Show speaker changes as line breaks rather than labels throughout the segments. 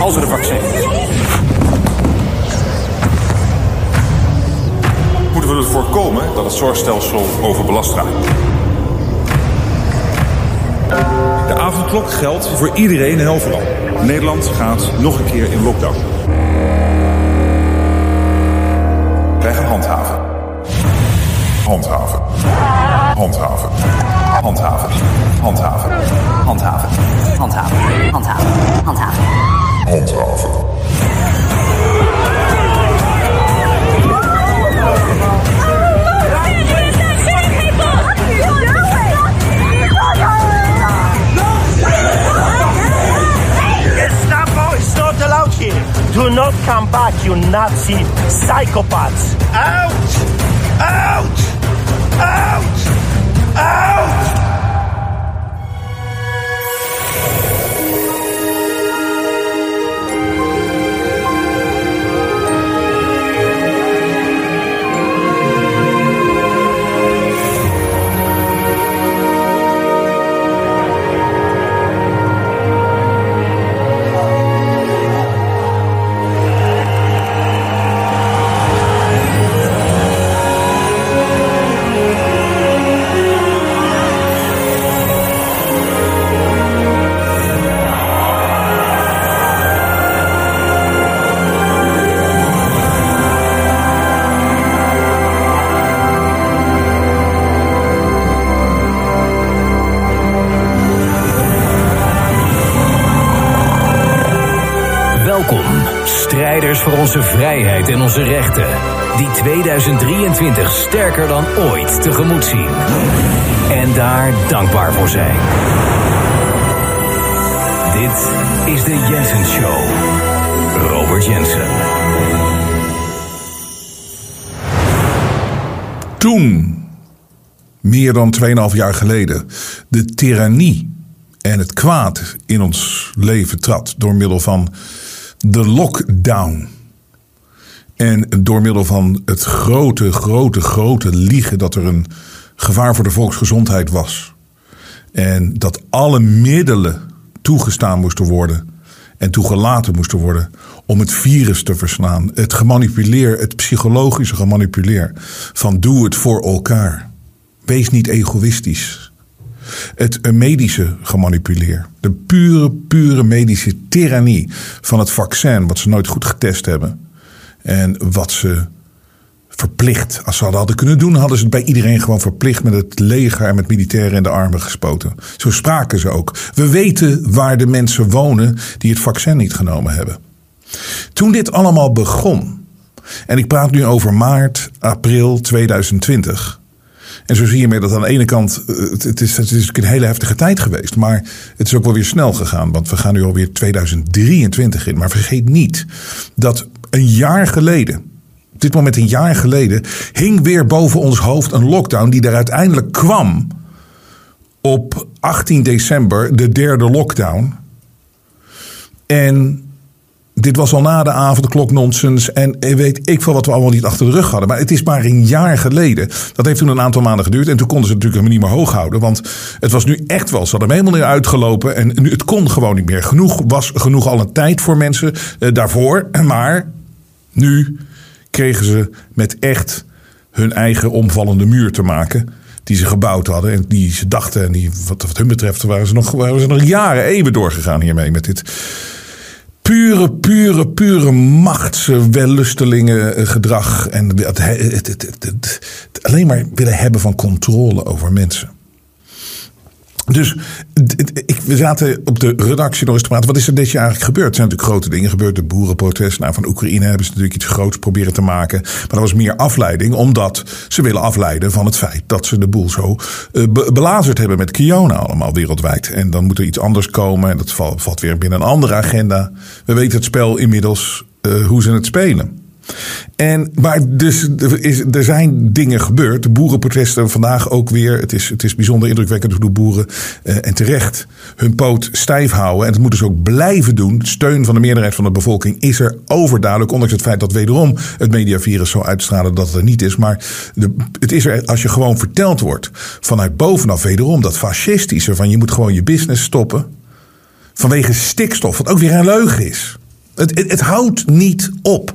als er een vaccin is.
Moeten we ervoor voorkomen dat het zorgstelsel overbelast raakt. De avondklok geldt voor iedereen en overal. Nederland gaat nog een keer in lockdown. Wij gaan handhaven. Handhaven. Handhaven. Handhaven. Handhaven.
Handhaven. Handhaven. Handhaven. Handhaven.
Handhaven.
Do not come back, you Nazi psychopaths. Out! Out! Out! Out!
Voor onze vrijheid en onze rechten. Die 2023 sterker dan ooit tegemoet zien. En daar dankbaar voor zijn. Dit is de Jensen Show. Robert Jensen.
Toen, meer dan 2,5 jaar geleden, de tirannie en het kwaad in ons leven trad door middel van de lockdown. En door middel van het grote, grote, grote liegen dat er een gevaar voor de volksgezondheid was. En dat alle middelen toegestaan moesten worden en toegelaten moesten worden om het virus te verslaan. Het gemanipuleer, het psychologische gemanipuleer van doe het voor elkaar. Wees niet egoïstisch. Het medische gemanipuleer. De pure, pure medische tirannie van het vaccin, wat ze nooit goed getest hebben. En wat ze verplicht, als ze dat hadden kunnen doen, hadden ze het bij iedereen gewoon verplicht met het leger en met militairen in de armen gespoten. Zo spraken ze ook. We weten waar de mensen wonen die het vaccin niet genomen hebben. Toen dit allemaal begon, en ik praat nu over maart, april 2020. En zo zie je mee dat aan de ene kant, eh, het, het, is, het is een hele heftige tijd geweest. Maar het is ook wel weer snel gegaan. Want we gaan nu alweer 2023 in. Maar vergeet niet dat een jaar geleden, op dit moment een jaar geleden, hing weer boven ons hoofd een lockdown die er uiteindelijk kwam op 18 december, de derde lockdown. En dit was al na de avondklok nonsens. En weet ik veel wat we allemaal niet achter de rug hadden. Maar het is maar een jaar geleden. Dat heeft toen een aantal maanden geduurd. En toen konden ze het natuurlijk niet meer hoog houden. Want het was nu echt wel. Ze hadden hem helemaal niet uitgelopen. En nu, het kon gewoon niet meer. Genoeg was genoeg al een tijd voor mensen eh, daarvoor. Maar nu kregen ze met echt hun eigen omvallende muur te maken. Die ze gebouwd hadden. En die ze dachten. En die, wat, wat hun betreft waren ze, nog, waren ze nog jaren, eeuwen doorgegaan hiermee. Met dit pure, pure, pure machtswellustelingen gedrag. En het, het, het, alleen maar willen hebben van controle over mensen. Dus ik, we zaten op de redactie nog eens te praten. Wat is er dit jaar eigenlijk gebeurd? Er zijn natuurlijk grote dingen gebeurd. De boerenprotest. Nou, van Oekraïne hebben ze natuurlijk iets groots proberen te maken. Maar dat was meer afleiding. Omdat ze willen afleiden van het feit dat ze de boel zo uh, belazerd hebben met Kiona allemaal wereldwijd. En dan moet er iets anders komen. En dat valt, valt weer binnen een andere agenda. We weten het spel inmiddels uh, hoe ze het spelen. En, maar dus, er, is, er zijn dingen gebeurd. De boerenprotesten vandaag ook weer. Het is, het is bijzonder indrukwekkend hoe de boeren eh, en terecht hun poot stijf houden. En dat moeten ze ook blijven doen. Steun van de meerderheid van de bevolking is er overduidelijk. Ondanks het feit dat wederom het mediavirus zo uitstralen dat het er niet is. Maar de, het is er als je gewoon verteld wordt vanuit bovenaf wederom dat fascistische van je moet gewoon je business stoppen. Vanwege stikstof, wat ook weer een leugen is. Het, het houdt niet op.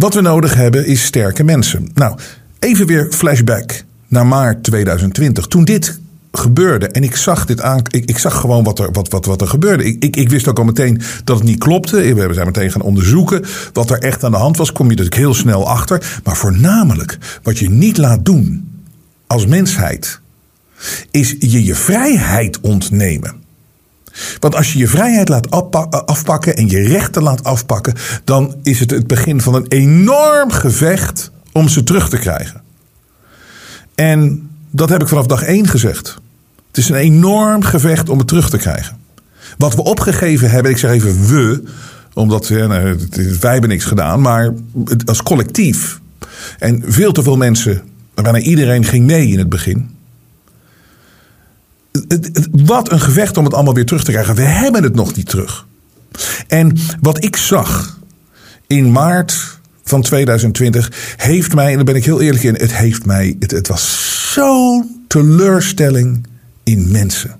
Wat we nodig hebben is sterke mensen. Nou, even weer flashback naar maart 2020. Toen dit gebeurde en ik zag dit aan, ik, ik zag gewoon wat er, wat, wat, wat er gebeurde. Ik, ik, ik wist ook al meteen dat het niet klopte. We zijn meteen gaan onderzoeken wat er echt aan de hand was. Kom je natuurlijk heel snel achter. Maar voornamelijk, wat je niet laat doen als mensheid, is je je vrijheid ontnemen. Want als je je vrijheid laat afpakken en je rechten laat afpakken, dan is het het begin van een enorm gevecht om ze terug te krijgen. En dat heb ik vanaf dag één gezegd. Het is een enorm gevecht om het terug te krijgen. Wat we opgegeven hebben, ik zeg even we, omdat nou, wij hebben niks gedaan, maar als collectief. En veel te veel mensen, bijna iedereen ging mee in het begin wat een gevecht om het allemaal weer terug te krijgen. We hebben het nog niet terug. En wat ik zag in maart van 2020 heeft mij, en daar ben ik heel eerlijk in, het heeft mij, het, was zo'n teleurstelling in mensen.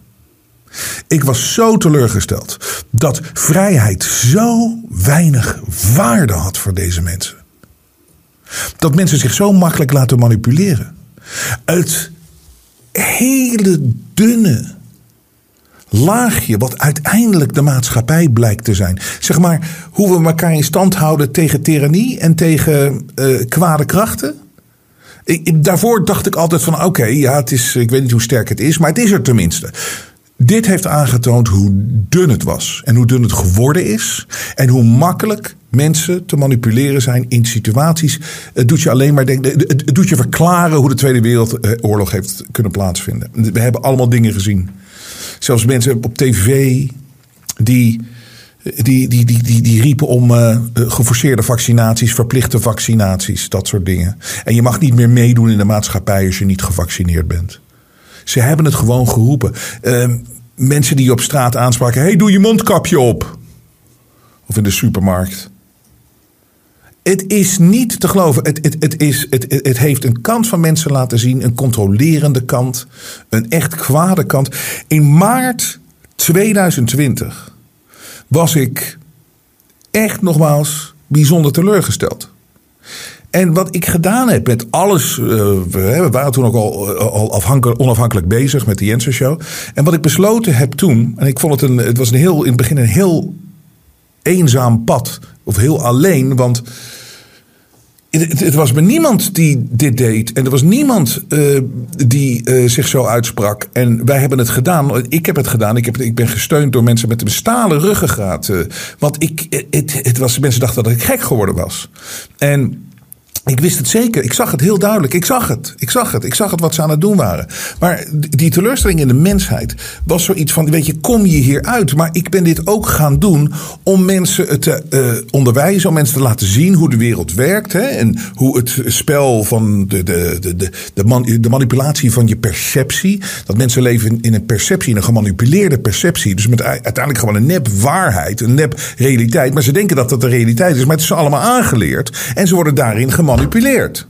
Ik was zo teleurgesteld dat vrijheid zo weinig waarde had voor deze mensen. Dat mensen zich zo makkelijk laten manipuleren. Het hele dunne laagje wat uiteindelijk de maatschappij blijkt te zijn. Zeg maar hoe we elkaar in stand houden tegen tirannie en tegen uh, kwade krachten. Daarvoor dacht ik altijd van oké, ja, het is, ik weet niet hoe sterk het is, maar het is er tenminste. Dit heeft aangetoond hoe dun het was en hoe dun het geworden is en hoe makkelijk mensen te manipuleren zijn in situaties. Het doet je alleen maar denken, het doet je verklaren hoe de Tweede Wereldoorlog heeft kunnen plaatsvinden. We hebben allemaal dingen gezien. Zelfs mensen op tv die, die, die, die, die, die riepen om uh, geforceerde vaccinaties, verplichte vaccinaties, dat soort dingen. En je mag niet meer meedoen in de maatschappij als je niet gevaccineerd bent. Ze hebben het gewoon geroepen. Uh, mensen die je op straat aanspraken: hey, doe je mondkapje op. Of in de supermarkt. Het is niet te geloven. Het, het, het, is, het, het heeft een kant van mensen laten zien. Een controlerende kant. Een echt kwade kant. In maart 2020 was ik echt nogmaals bijzonder teleurgesteld. En wat ik gedaan heb met alles. Uh, we waren toen ook al, al onafhankelijk bezig met de Jensen Show. En wat ik besloten heb toen. En ik vond het een. Het was een heel, in het begin een heel eenzaam pad. Of heel alleen. Want het, was me niemand die dit deed. En er was niemand uh, die zich zo uitsprak. En wij hebben het gedaan. Ik heb het gedaan. Ik, heb, ik ben gesteund door mensen met een stalen ruggengraat. Want ik, het, het was, mensen dachten dat ik gek geworden was. En ik wist het zeker. Ik zag het heel duidelijk. Ik zag het. Ik zag het. Ik zag het wat ze aan het doen waren. Maar die teleurstelling in de mensheid was zoiets van: weet je, kom je hier uit? Maar ik ben dit ook gaan doen om mensen te uh, onderwijzen, om mensen te laten zien hoe de wereld werkt. Hè, en hoe het spel van de, de, de, de, de, man, de manipulatie van je perceptie. Dat mensen leven in een perceptie, in een gemanipuleerde perceptie. Dus met uiteindelijk gewoon een nep waarheid, een nep realiteit. Maar ze denken dat dat de realiteit is. Maar het is allemaal aangeleerd. En ze worden daarin gemanipuleerd gemanipuleerd.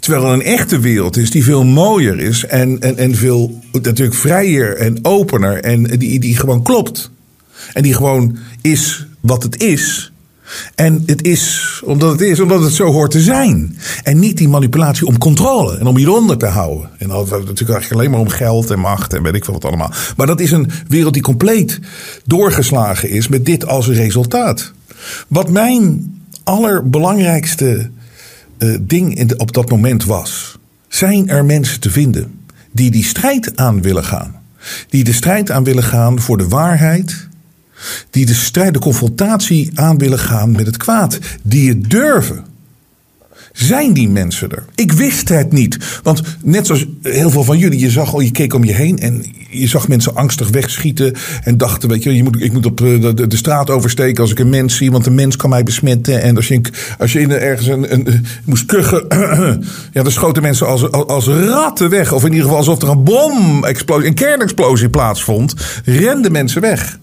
Terwijl er een echte wereld is die veel mooier is en, en, en veel natuurlijk vrijer en opener en die, die gewoon klopt. En die gewoon is wat het is. En het is omdat het is, omdat het zo hoort te zijn. En niet die manipulatie om controle en om hieronder te houden. En dan natuurlijk eigenlijk alleen maar om geld en macht en weet ik veel wat allemaal. Maar dat is een wereld die compleet doorgeslagen is met dit als resultaat. Wat mijn allerbelangrijkste uh, ding in op dat moment was. Zijn er mensen te vinden die die strijd aan willen gaan? Die de strijd aan willen gaan voor de waarheid? Die de strijd, de confrontatie aan willen gaan met het kwaad? Die het durven? Zijn die mensen er? Ik wist het niet. Want net zoals heel veel van jullie, je zag al, je keek om je heen en je zag mensen angstig wegschieten. En dachten, weet je, je moet, ik moet op eh, de, de, straat oversteken als ik een mens zie, want een mens kan mij besmetten. En als je, als je ergens een, een, moest kuchen, ja, dan schoten mensen als, als, ratten weg. Of in ieder geval alsof er een bom-explosie, een kernexplosie plaatsvond, renden mensen weg.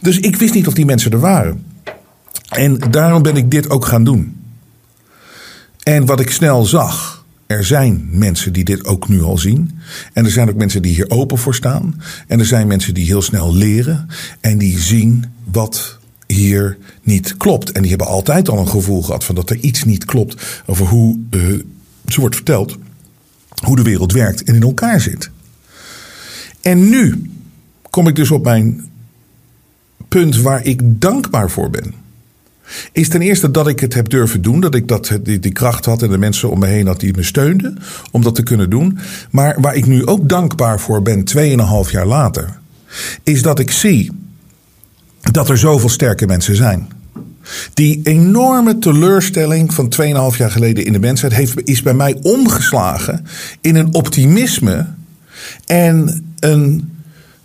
Dus ik wist niet of die mensen er waren. En daarom ben ik dit ook gaan doen. En wat ik snel zag, er zijn mensen die dit ook nu al zien. En er zijn ook mensen die hier open voor staan. En er zijn mensen die heel snel leren en die zien wat hier niet klopt. En die hebben altijd al een gevoel gehad van dat er iets niet klopt over hoe uh, ze wordt verteld, hoe de wereld werkt en in elkaar zit. En nu kom ik dus op mijn punt waar ik dankbaar voor ben is ten eerste dat ik het heb durven doen. Dat ik dat, die, die kracht had en de mensen om me heen had die me steunden. Om dat te kunnen doen. Maar waar ik nu ook dankbaar voor ben, 2,5 jaar later. Is dat ik zie dat er zoveel sterke mensen zijn. Die enorme teleurstelling van 2,5 jaar geleden in de mensheid heeft, is bij mij omgeslagen in een optimisme en een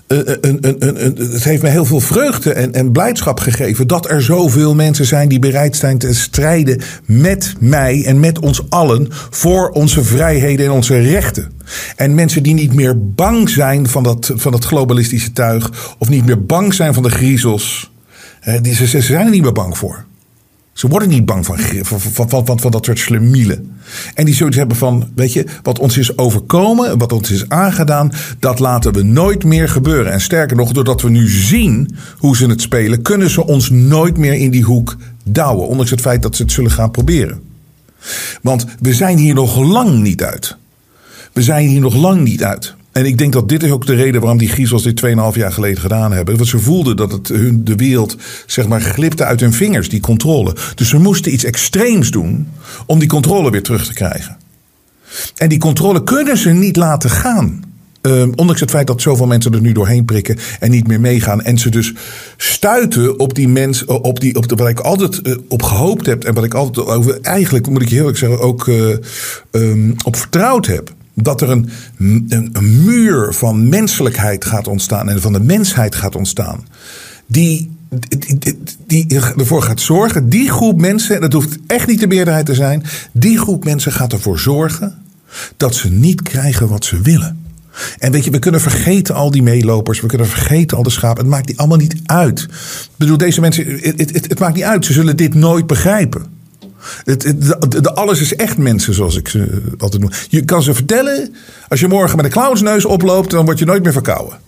een, een, het heeft me heel veel vreugde en, en blijdschap gegeven dat er zoveel mensen zijn die bereid zijn te strijden met mij en met ons allen voor onze vrijheden en onze rechten. En mensen die niet meer bang zijn van dat, van dat globalistische tuig of niet meer bang zijn van de griezels. Die, ze zijn er niet meer bang voor. Ze worden niet bang van, van, van, dat soort slemielen. En die zoiets hebben van, weet je, wat ons is overkomen, wat ons is aangedaan, dat laten we nooit meer gebeuren. En sterker nog, doordat we nu zien hoe ze het spelen, kunnen ze ons nooit meer in die hoek douwen. Ondanks het feit dat ze het zullen gaan proberen. Want we zijn hier nog lang niet uit. We zijn hier nog lang niet uit. En ik denk dat dit is ook de reden waarom die Griezels dit 2,5 jaar geleden gedaan hebben. Want ze voelden dat het hun, de wereld zeg maar glipte uit hun vingers, die controle. Dus ze moesten iets extreems doen om die controle weer terug te krijgen. En die controle kunnen ze niet laten gaan. Um, ondanks het feit dat zoveel mensen er nu doorheen prikken en niet meer meegaan. En ze dus stuiten op die mensen, op, die, op de, wat ik altijd uh, op gehoopt heb. En wat ik altijd over, eigenlijk moet ik je heel erg zeggen, ook uh, um, op vertrouwd heb dat er een, een, een, muur van menselijkheid gaat ontstaan en van de mensheid gaat ontstaan. Die, die, ervoor gaat zorgen, die groep mensen, dat hoeft echt niet de meerderheid te zijn, die groep mensen gaat ervoor zorgen dat ze niet krijgen wat ze willen. En weet je, we kunnen vergeten al die meelopers, we kunnen vergeten al de schapen. Het maakt die allemaal niet uit. Ik bedoel, deze mensen, het, het, het maakt niet uit. Ze zullen dit nooit begrijpen. Het, de, alles is echt mensen, zoals ik ze altijd noem. Je kan ze vertellen, als je morgen met een clownsneus oploopt, dan word je nooit meer verkouden.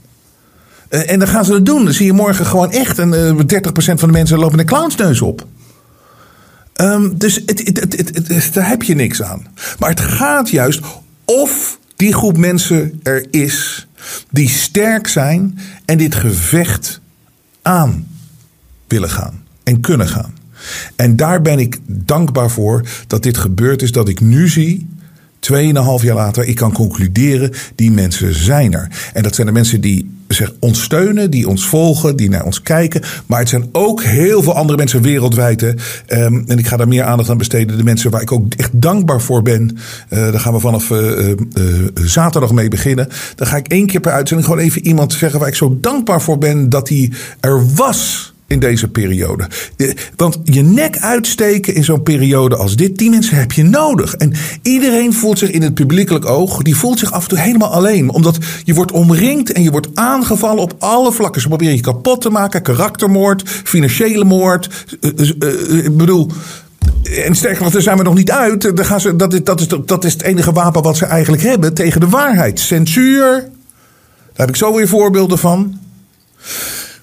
Uh, en dan gaan ze het doen. Dan zie je morgen gewoon echt, en uh, 30% van de mensen lopen een clownsneus op. Um, dus het, daar heb je niks aan. Maar het gaat juist of die groep mensen er is die sterk zijn en dit gevecht aan willen gaan en kunnen gaan. En daar ben ik dankbaar voor dat dit gebeurd is. Dat ik nu zie, tweeënhalf jaar later, ik kan concluderen, die mensen zijn er. En dat zijn de mensen die zeg, ons steunen, die ons volgen, die naar ons kijken. Maar het zijn ook heel veel andere mensen wereldwijd. Um, en ik ga daar meer aandacht aan besteden. De mensen waar ik ook echt dankbaar voor ben. Uh, daar gaan we vanaf uh, uh, zaterdag mee beginnen. Dan ga ik één keer per uitzending gewoon even iemand zeggen waar ik zo dankbaar voor ben dat hij er was in deze periode. Want je nek uitsteken in zo'n periode als dit, die mensen heb je nodig. En iedereen voelt zich in het publiekelijk oog, die voelt zich af en toe helemaal alleen. Omdat je wordt omringd en je wordt aangevallen op alle vlakken. Ze proberen je kapot te maken, karaktermoord, financiële moord. Eh, eh, eh, ik bedoel, en sterker nog, daar zijn we nog niet uit. Dan gaan ze, dat, is, dat, is, dat is het enige wapen wat ze eigenlijk hebben tegen de waarheid. Censuur. Daar heb ik zo weer voorbeelden van.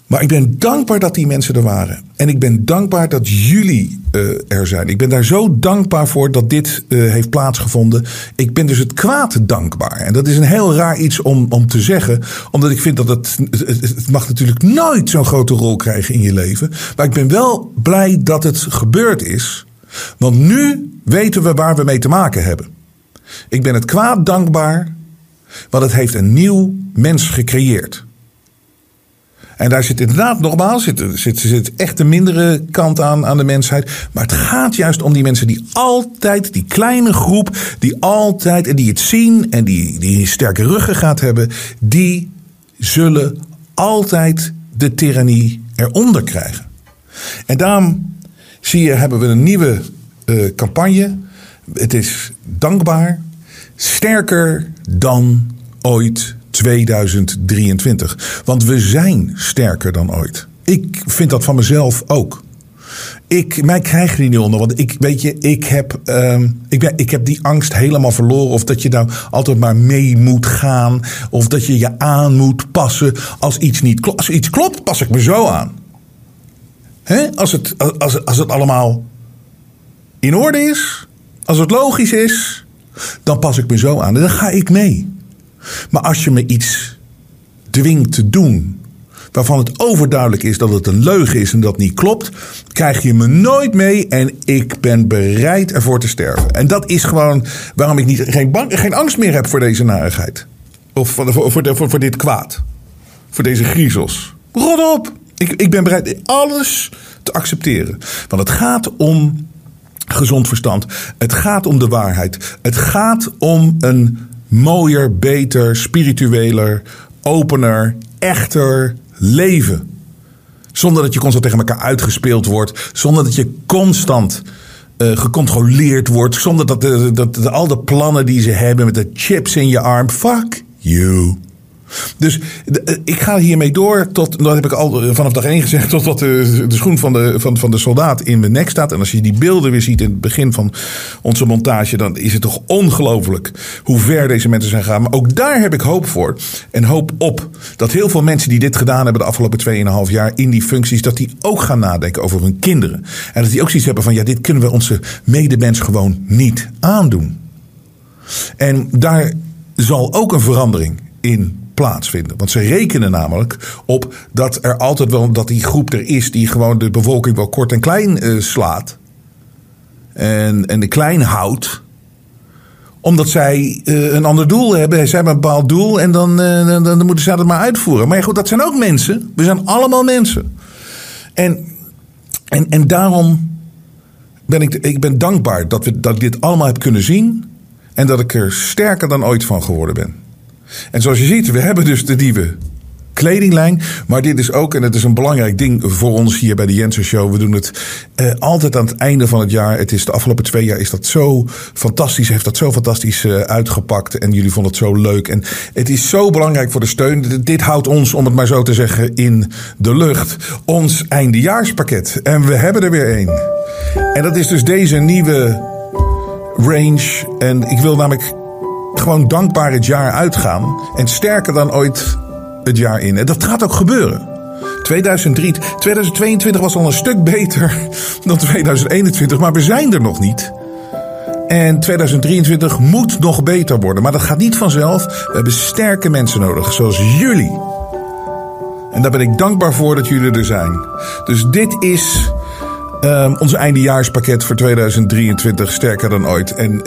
Maar ik ben dankbaar dat die mensen er waren. En ik ben dankbaar dat jullie uh, er zijn. Ik ben daar zo dankbaar voor dat dit uh, heeft plaatsgevonden. Ik ben dus het kwaad dankbaar. En dat is een heel raar iets om, om te zeggen. Omdat ik vind dat het, het mag natuurlijk nooit zo'n grote rol krijgen in je leven. Maar ik ben wel blij dat het gebeurd is. Want nu weten we waar we mee te maken hebben. Ik ben het kwaad dankbaar. Want het heeft een nieuw mens gecreëerd. En daar zit inderdaad, nogmaals, zit, zit, zit echt de mindere kant aan, aan de mensheid. Maar het gaat juist om die mensen die altijd, die kleine groep, die altijd, en die het zien en die, die een sterke ruggengraat hebben, die zullen altijd de tirannie eronder krijgen. En daarom zie je, hebben we een nieuwe uh, campagne. Het is dankbaar, sterker dan ooit 2023. Want we zijn sterker dan ooit. Ik vind dat van mezelf ook. Ik, mij krijgen die niet onder. Want ik, weet je, ik heb, uh, ik, ben, ik heb die angst helemaal verloren. Of dat je nou altijd maar mee moet gaan. Of dat je je aan moet passen. Als iets niet klopt. Als iets klopt, pas ik me zo aan. Hè? Als, het, als, als het allemaal in orde is. Als het logisch is. Dan pas ik me zo aan. En dan ga ik mee. Maar als je me iets dwingt te doen waarvan het overduidelijk is dat het een leugen is en dat niet klopt, krijg je me nooit mee en ik ben bereid ervoor te sterven. En dat is gewoon waarom ik niet, geen, geen angst meer heb voor deze narigheid. Of voor, voor, voor, voor dit kwaad. Voor deze griezels. Rot op! Ik, ik ben bereid alles te accepteren. Want het gaat om gezond verstand. Het gaat om de waarheid. Het gaat om een mooier, beter, spiritueler, opener, echter leven. Zonder dat je constant tegen elkaar uitgespeeld wordt. Zonder dat je constant uh, gecontroleerd wordt. Zonder dat, dat de, al de plannen die ze hebben met de chips in je arm. Fuck you. Dus eh, ik ga hiermee door tot, dat heb ik al eh, vanaf dag één gezegd, totdat de, de schoen van de, van, van de soldaat in mijn nek staat. En als je die beelden weer ziet in het begin van onze montage, dan is het toch ongelooflijk hoe ver deze mensen zijn gegaan. Maar ook daar heb ik hoop voor. En hoop op dat heel veel mensen die dit gedaan hebben de afgelopen 2,5 jaar in die functies, dat die ook gaan nadenken over hun kinderen. En dat die ook zoiets hebben van, ja, dit kunnen we onze medemens gewoon niet aandoen. En daar zal ook een verandering in plaatsvinden. Want ze rekenen namelijk op dat er altijd wel dat die groep er is die gewoon de bevolking wel kort en klein uh, slaat. En, en de klein houdt omdat zij uh, een ander doel hebben. Zij hebben een bepaald doel en dan, uh, dan, moeten zij dat maar uitvoeren. Maar ja, goed, dat zijn ook mensen. We zijn allemaal mensen. En, en, en daarom ben ik, ik ben dankbaar dat, we, dat ik dit allemaal heb kunnen zien. En dat ik er sterker dan ooit van geworden ben. En zoals je ziet, we hebben dus de nieuwe kledinglijn. Maar dit is ook, en het is een belangrijk ding voor ons hier bij de Jensen Show. We doen het eh, altijd aan het einde van het jaar. Het is de afgelopen twee jaar is dat zo fantastisch. Heeft dat zo fantastisch uh, uitgepakt. En jullie vonden het zo leuk. En het is zo belangrijk voor de steun. Dit houdt ons, om het maar zo te zeggen, in de lucht. Ons eindejaarspakket. En we hebben er weer één. En dat is dus deze nieuwe range. En ik wil namelijk gewoon dankbaar het jaar uitgaan. En sterker dan ooit het jaar in. En dat gaat ook gebeuren. 2003, 2022 was al een stuk beter dan 2021, maar we zijn er nog niet. En 2023 moet nog beter worden. Maar dat gaat niet vanzelf. We hebben sterke mensen nodig, zoals jullie. En daar ben ik dankbaar voor dat jullie er zijn. Dus dit is Um, ons eindejaarspakket voor 2023 sterker dan ooit. En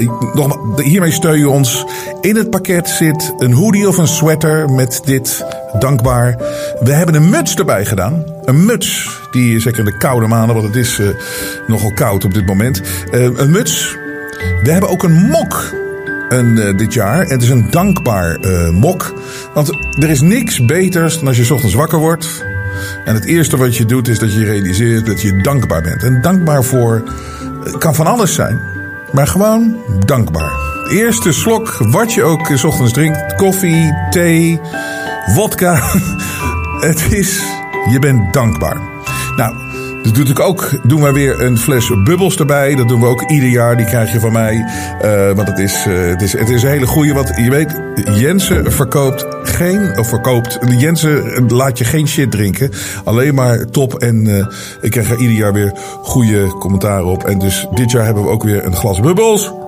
hiermee steun je ons. In het pakket zit een hoodie of een sweater met dit dankbaar. We hebben een muts erbij gedaan. Een muts, die zeker in de koude maanden, want het is uh, nogal koud op dit moment. Uh, een muts. We hebben ook een mok een, uh, dit jaar. Het is een dankbaar mok. Want er is niks beters dan als je ochtends wakker wordt en het eerste wat je doet is dat je realiseert dat je dankbaar bent. En dankbaar voor kan van alles zijn, maar gewoon dankbaar. De eerste slok, wat je ook s ochtends drinkt, koffie, thee, vodka. Het is, je bent dankbaar. Nou, dus doe ik ook, doen we weer een fles bubbels erbij. Dat doen we ook ieder jaar. Die krijg je van mij. Uh, want het is, uh, het, is, het is een hele goede. Want je weet, Jensen verkoopt geen. Of verkoopt. Jensen laat je geen shit drinken. Alleen maar top. En uh, ik krijg er ieder jaar weer goede commentaren op. En dus dit jaar hebben we ook weer een glas bubbels.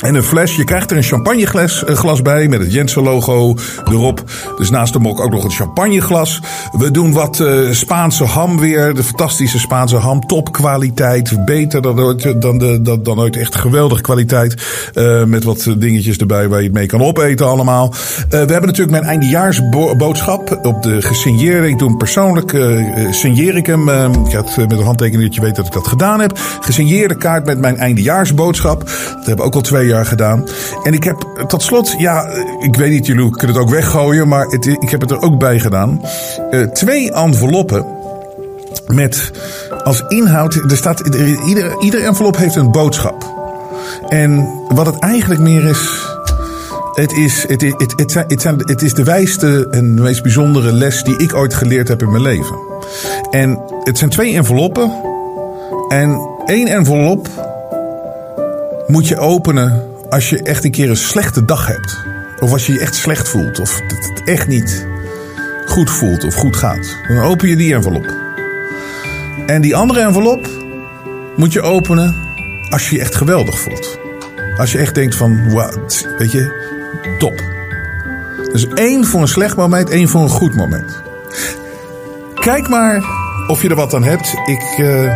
En een fles, je krijgt er een champagneglas eh, glas bij met het Jensen-logo erop. Dus naast de mok ook nog een champagneglas. We doen wat uh, Spaanse ham weer. De fantastische Spaanse ham. Topkwaliteit. Beter dan ooit, dan, de, dan, dan ooit echt geweldige kwaliteit. Uh, met wat dingetjes erbij waar je het mee kan opeten allemaal. We hebben natuurlijk mijn eindejaarsboodschap op de gesigneerde. Ik doe hem persoonlijk. signeer ik hem. ik had met een handtekening dat je weet dat ik dat gedaan heb. Gesigneerde kaart met mijn eindejaarsboodschap. Dat hebben ook al twee gedaan. En ik heb tot slot, ja, ik weet niet, jullie kunnen het ook weggooien, maar het, ik heb het er ook bij gedaan. Uh, twee enveloppen met als inhoud, er staat, ieder, envelop heeft een boodschap. En wat het eigenlijk meer is, het is, het, het, het, het, zijn, het is de wijste en de meest bijzondere les die ik ooit geleerd heb in mijn leven. En het zijn twee enveloppen. En één envelop moet je openen als je echt een keer een slechte dag hebt. Of als je je echt slecht voelt. Of het echt niet goed voelt of goed gaat. Dan open je die envelop. En die andere envelop moet je openen als je je echt geweldig voelt. Als je echt denkt van, wat, weet je, top. Dus één voor een slecht moment, één voor een goed moment. Kijk maar of je er wat aan hebt. Ik uh,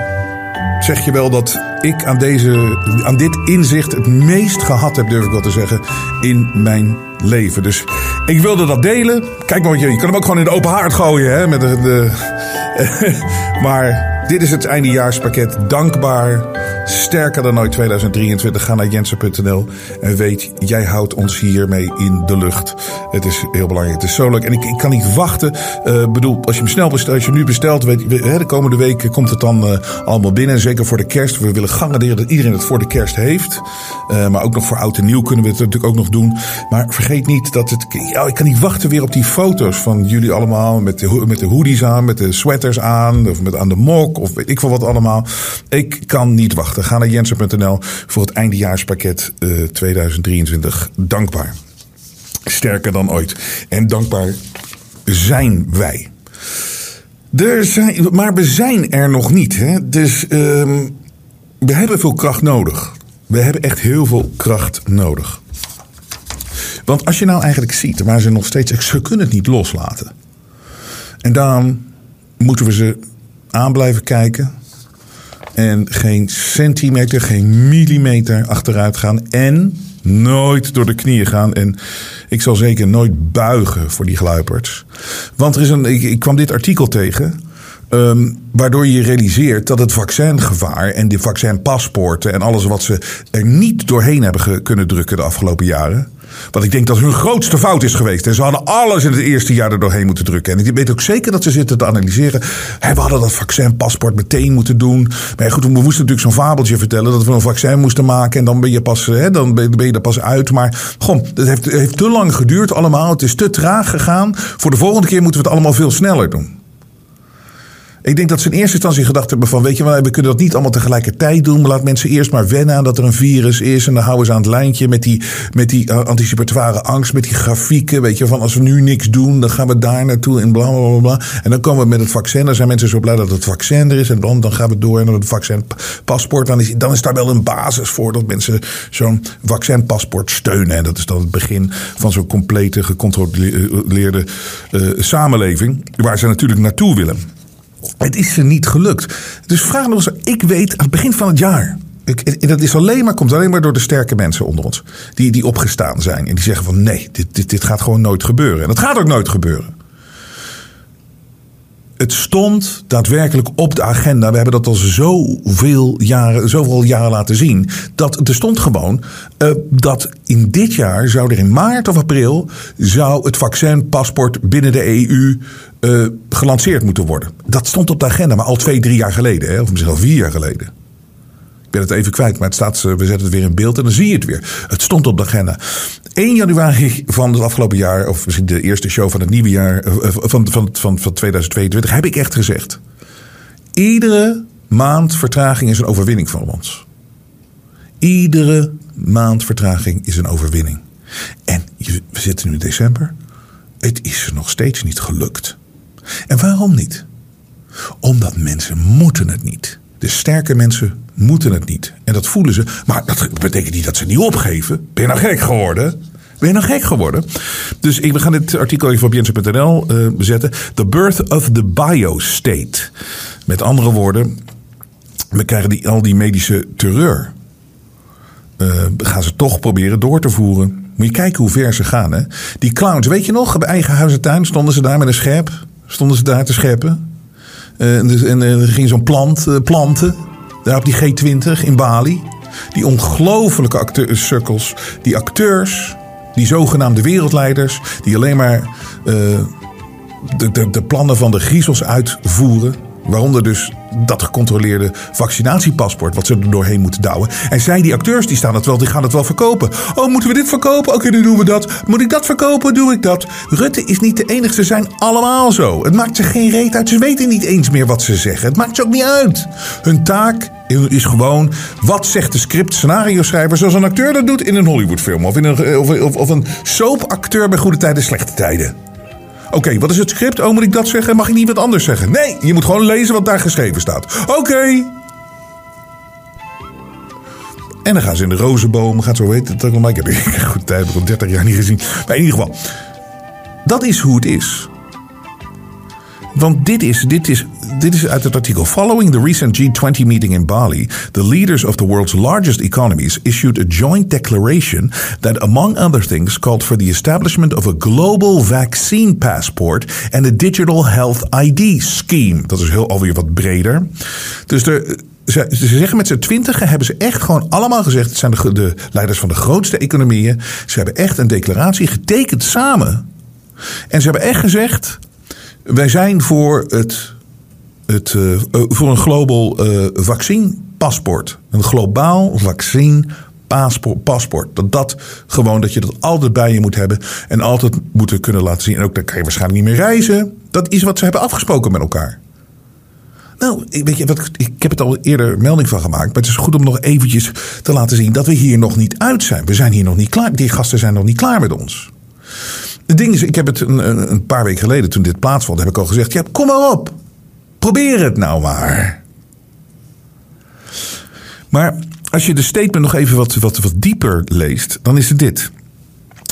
zeg je wel dat ik aan, deze, aan dit inzicht het meest gehad heb, durf ik wel te zeggen, in mijn leven. Dus ik wilde dat delen. Kijk maar, je, je kan hem ook gewoon in de open haard gooien. Hè, met de, de maar dit is het eindejaarspakket. Dankbaar. Sterker dan ooit 2023. Ga naar jensen.nl en weet, jij houdt ons hiermee in de lucht. Het is heel belangrijk. Het is zo leuk. En ik, ik kan niet wachten. Uh, bedoel, als je hem snel bestelt, als je nu bestelt, weet je, de komende week komt het dan uh, allemaal binnen. Zeker voor de kerst. We willen garanderen dat iedereen het voor de kerst heeft. Uh, maar ook nog voor oud en nieuw kunnen we het natuurlijk ook nog doen. Maar vergeet niet dat het. Ja, ik kan niet wachten weer op die foto's van jullie allemaal. Met de, met de hoodies aan, met de sweaters aan. Of met aan de mok. Of weet ik veel wat allemaal. Ik kan niet wachten. Ga naar jensen.nl voor het eindejaarspakket uh, eh, 2023. Dankbaar. Sterker dan ooit. En dankbaar zijn wij. Zijn, maar we zijn er nog niet. Hè? Dus um, we hebben veel kracht nodig. We hebben echt heel veel kracht nodig. Want als je nou eigenlijk ziet waar ze nog steeds. Ze kunnen het niet loslaten. En daarom moeten we ze aan blijven kijken. En geen centimeter, geen millimeter achteruit gaan. En nooit door de knieën gaan. En ik zal zeker nooit buigen voor die gluiperds. Want er is een, ik, kwam dit artikel tegen. Um, waardoor je realiseert dat het vaccingevaar en de vaccinpaspoorten en alles wat ze er niet doorheen hebben kunnen drukken de afgelopen jaren. Wat ik denk dat hun grootste fout is geweest. En ze hadden alles in het eerste jaar er doorheen moeten drukken. En ik weet ook zeker dat ze zitten te analyseren. we hadden dat vaccinpaspoort meteen moeten doen. Maar goed, we moesten natuurlijk zo'n fabeltje vertellen. Dat we een vaccin moesten maken. En dan ben je, pas, hè, dan ben je er pas uit. Maar gewoon, het heeft, heeft te lang geduurd allemaal. Het is te traag gegaan. Voor de volgende keer moeten we het allemaal veel sneller doen. Ik denk dat ze in eerste instantie gedacht hebben van... weet je wel, we kunnen dat niet allemaal tegelijkertijd doen... maar laat mensen eerst maar wennen aan dat er een virus is... en dan houden ze aan het lijntje met die, met die uh, anticipatoire angst... met die grafieken, weet je, van als we nu niks doen... dan gaan we daar naartoe en bla, bla, bla, En dan komen we met het vaccin. Dan zijn mensen zo blij dat het vaccin er is... en dan, dan gaan we door naar het vaccinpaspoort. Dan is, dan is daar wel een basis voor dat mensen zo'n vaccinpaspoort steunen. En dat is dan het begin van zo'n complete, gecontroleerde uh, samenleving... waar ze natuurlijk naartoe willen. Het is ze niet gelukt. Dus vraag nog eens. Ik weet aan het begin van het jaar. Dat is alleen maar, komt alleen maar door de sterke mensen onder ons. Die, die opgestaan zijn. En die zeggen van nee, dit, dit, dit gaat gewoon nooit gebeuren. En dat gaat ook nooit gebeuren. Het stond daadwerkelijk op de agenda. We hebben dat al zoveel jaren, zoveel jaren laten zien. Dat er stond gewoon uh, dat in dit jaar zou er in maart of april zou het vaccinpaspoort binnen de EU uh, gelanceerd moeten worden. Dat stond op de agenda, maar al twee, drie jaar geleden. Hè, of misschien al vier jaar geleden. Ik ben het even kwijt, maar het staat, eh, we zetten het weer in beeld en dan zie je het weer. Het stond op de agenda. 1 januari van het afgelopen jaar, of misschien de eerste show van het nieuwe jaar, eh, van, van, van, van 2022, heb ik echt gezegd. Iedere maand vertraging is een overwinning voor ons. Iedere maand vertraging is een overwinning. En we zitten nu in december. Het is nog steeds niet gelukt. En waarom niet? Omdat mensen moeten het niet. De sterke mensen moeten het niet. En dat voelen ze. Maar dat betekent niet dat ze niet opgeven. Ben je nou gek geworden? Ben je nou gek geworden? Dus ik, we gaan dit artikel even op jensen.nl uh, zetten. The birth of the biostate. Met andere woorden, we krijgen die, al die medische terreur. Uh, gaan ze toch proberen door te voeren. Moet je kijken hoe ver ze gaan. Hè? Die clowns, weet je nog? Bij eigen huis en tuin stonden ze daar met een scherp. Stonden ze daar te scheppen. Uh, en, dus, en er ging zo'n plant uh, planten. Daar op die G20 in Bali. Die ongelofelijke acteurs, die acteurs, die zogenaamde wereldleiders, die alleen maar de, de, de plannen van de griezels uitvoeren. Waaronder dus dat gecontroleerde vaccinatiepaspoort, wat ze er doorheen moeten douwen. En zij, die acteurs, die staan het wel, die gaan het wel verkopen. Oh, moeten we dit verkopen? Oké, okay, dan doen we dat. Moet ik dat verkopen? Doe ik dat. Rutte is niet de enige, ze zijn allemaal zo. Het maakt ze geen reet uit. Ze weten niet eens meer wat ze zeggen. Het maakt ze ook niet uit. Hun taak is gewoon, wat zegt de script scenario schrijver zoals een acteur dat doet in een Hollywoodfilm. Of, in een, of, of, of een soapacteur bij goede tijden, slechte tijden. Oké, wat is het script? Oh, moet ik dat zeggen? Mag ik niet wat anders zeggen? Nee, je moet gewoon lezen wat daar geschreven staat. Oké. En dan gaan ze in de rozenboom. Gaat zo weten dat nog. Ik heb een goede tijd, heb 30 jaar niet gezien. Maar in ieder geval, dat is hoe het is. Want dit is, dit, is, dit is uit het artikel. Following the recent G20 meeting in Bali, the leaders of the world's largest economies issued a joint declaration that, among other things, called for the establishment of a global vaccine passport and a digital health ID scheme. Dat is heel alweer wat breder. Dus ze, zeggen met z'n twintigen hebben ze echt gewoon allemaal gezegd. Het zijn de, de leiders van de grootste economieën. Ze hebben echt een declaratie getekend samen. En ze hebben echt gezegd. Wij zijn voor, het, het, uh, voor een global uh, vaccinepaspoort. Een globaal vaccinepaspoort. Dat dat gewoon, dat je dat altijd bij je moet hebben. En altijd moeten kunnen laten zien. En ook dan kan je waarschijnlijk niet meer reizen. Dat is wat ze hebben afgesproken met elkaar. Nou, weet je, wat, ik heb het al eerder melding van gemaakt. Maar het is goed om nog eventjes te laten zien dat we hier nog niet uit zijn. We zijn hier nog niet klaar. Die gasten zijn nog niet klaar met ons. Het ding is, ik heb het een, een, paar weken geleden, toen dit plaatsvond, heb ik al gezegd: ja, kom maar op. Probeer het nou maar. Maar als je de statement nog even wat, wat, wat dieper leest, dan is het dit.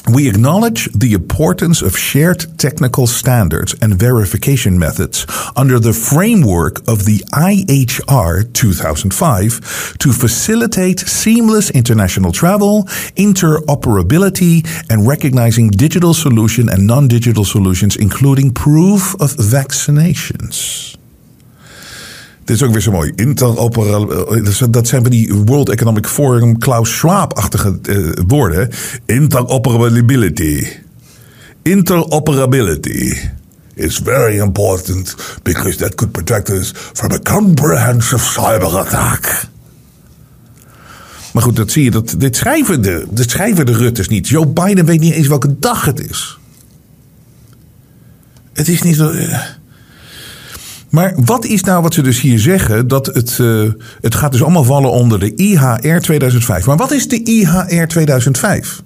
We acknowledge the importance of shared technical standards and verification methods under the framework of the IHR 2005 to facilitate seamless international travel, interoperability, and recognizing digital solution and non-digital solutions, including proof of vaccinations. Dit is ook weer zo mooi. Interoperability. Dat zijn van die World Economic Forum Klaus Schwab-achtige uh, woorden. Interoperability. Interoperability is very important because that could protect us from a comprehensive cyber attack. Maar goed, dat zie je. Dat, dit, schrijven de, dit schrijven de Rutters niet. Joe Biden weet niet eens welke dag het is. Het is niet zo. Uh, maar wat is nou wat ze dus hier zeggen? Dat het, uh, het gaat dus allemaal vallen onder de IHR 2005. Maar wat is de IHR 2005?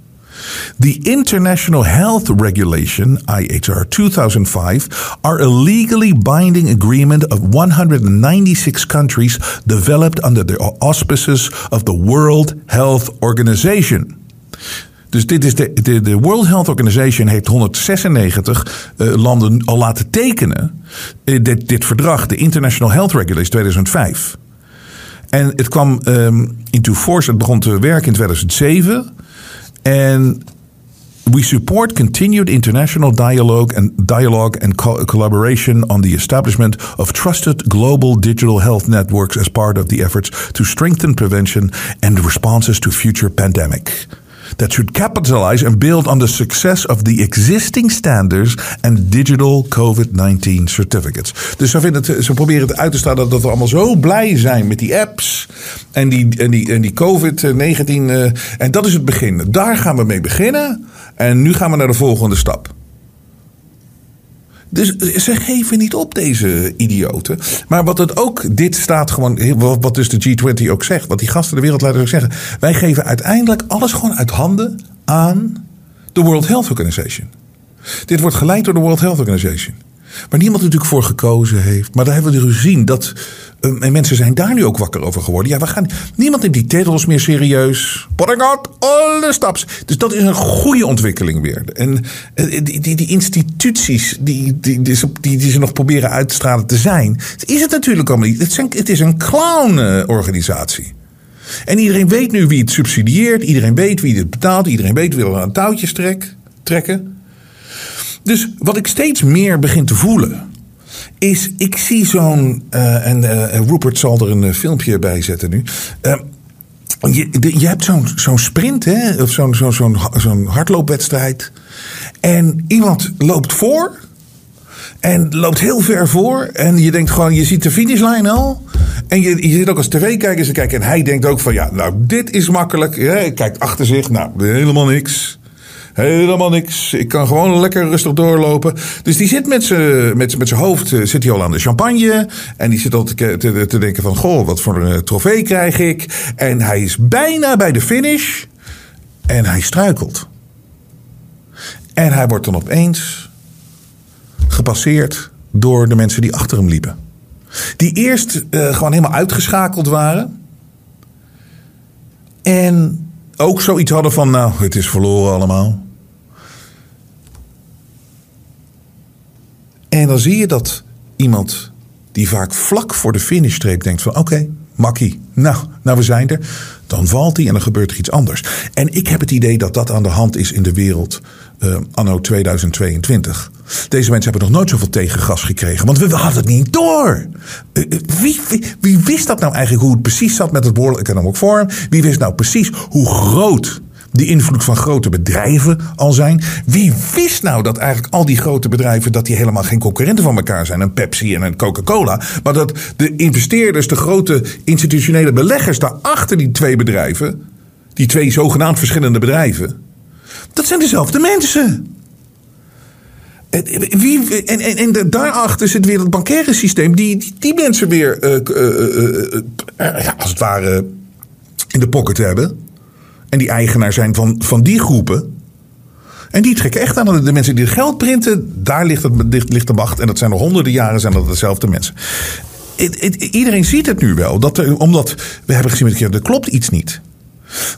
The International Health Regulation, IHR 2005, are a legally binding agreement of 196 countries developed under the auspices of the World Health Organization. Dus dit is de, de, de World Health Organization heeft 196 uh, landen al laten tekenen. Uh, dit, dit verdrag, de International Health Regulation 2005. En het kwam um, into force, het begon te werken in 2007. En we support continued international dialogue and dialogue and co collaboration on the establishment of trusted global digital health networks as part of the efforts to strengthen prevention and responses to future pandemic. That should capitalize and build on the success of the existing standards and digital COVID-19 certificates. Dus ze, het, ze proberen het uit te staan dat, we allemaal zo blij zijn met die apps en die, en die, en die COVID-19. Uh, en dat is het begin. Daar gaan we mee beginnen. En nu gaan we naar de volgende stap. Dus ze geven niet op, deze idioten. Maar wat het ook, dit staat gewoon, wat dus de G20 ook zegt, wat die gasten, de wereldleiders ook zeggen. Wij geven uiteindelijk alles gewoon uit handen aan de World Health Organization. Dit wordt geleid door de World Health Organization. Waar niemand natuurlijk voor gekozen heeft. Maar daar hebben we dus gezien dat. eh, en mensen zijn daar nu ook wakker over geworden. Ja, we gaan. Niemand neemt die titels meer serieus. Putting out all the stops. Dus dat is een goede ontwikkeling weer. En eh, die, die, die instituties die, die, die, die, die ze nog proberen uit te stralen te zijn. Is het natuurlijk allemaal niet. Het, zijn, het is een clown-organisatie. En iedereen weet nu wie het subsidieert. Iedereen weet wie het betaalt. Iedereen weet wie er aan touwtjes trek, trekken. Dus wat ik steeds meer begin te voelen. Is, ik zie zo'n. eh, en eh, Rupert zal er een eh, filmpje bij zetten nu. Eh, je, je hebt zo'n zo'n sprint, hè? of zo'n zo'n zo'n hardloopwedstrijd. En iemand loopt voor. En loopt heel ver voor. En je denkt gewoon, je ziet de finishlijn al. En je, je zit ook als tv-kijker te kijken. En hij denkt ook van, ja, nou, dit is makkelijk. Hij kijkt achter zich, nou, helemaal niks. Helemaal niks. Ik kan gewoon lekker rustig doorlopen. Dus die zit met zijn hoofd eh, zit hij al aan de champagne. En die zit al te, te, te denken van... Goh, wat voor een eh, trofee krijg ik? En hij is bijna bij de finish. En hij struikelt. En hij wordt dan opeens gepasseerd door de mensen die achter hem liepen. Die eerst eh, gewoon helemaal uitgeschakeld waren. En ook zoiets hadden van, nou, het is verloren allemaal. En dan zie je dat iemand die vaak vlak voor de finishstreep denkt van, oké, makkie, nou, nou we zijn er. Dan valt hij en dan gebeurt er iets anders. En ik heb het idee dat dat aan de hand is in de wereld eh, anno 2022. Deze mensen hebben nog nooit zoveel tegengas gekregen. Want we hadden het niet door. Eh, eh, Wie, wie, wie wist dat nou eigenlijk hoe het precies zat met het World Economic Forum? Wie wist nou precies hoe groot de invloed van grote bedrijven al zijn? Wie wist nou dat eigenlijk al die grote bedrijven... dat die helemaal geen concurrenten van elkaar zijn? Een Pepsi en een Coca-Cola. Maar dat de investeerders, de grote institutionele beleggers... daarachter die twee bedrijven... die twee zogenaamd verschillende bedrijven... dat zijn dezelfde mensen. En, wie, en, en, en daarachter zit weer het bankaire systeem... die die, die mensen weer, eh, eh, eh, als het ware, in de pocket hebben... En die eigenaar zijn van, van die groepen. En die trekken echt aan de mensen die het geld printen. Daar ligt, het, ligt, de macht. En dat zijn er honderden jaren zijn dat dezelfde mensen. Iedereen ziet het nu wel. Dat omdat we hebben gezien met keer, er klopt iets niet.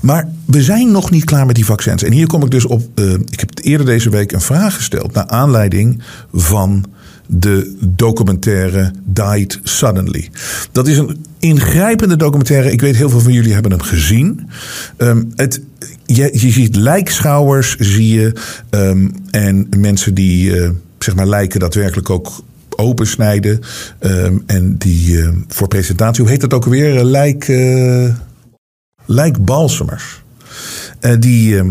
Maar we zijn nog niet klaar met die vaccins. En hier kom ik dus op. eh, ik heb eerder deze week een vraag gesteld. Naar aanleiding van de documentaire Died Suddenly. Dat is een ingrijpende documentaire. Ik weet heel veel van jullie hebben hem gezien. Ehm, het, je, je ziet lijkschouwers, zie je. ehm, en mensen die eh, zeg maar lijken daadwerkelijk ook opensnijden. ehm, en die eh, voor presentatie, hoe heet dat ook alweer? Lijk. eh, lijkbalsemers. Eh, die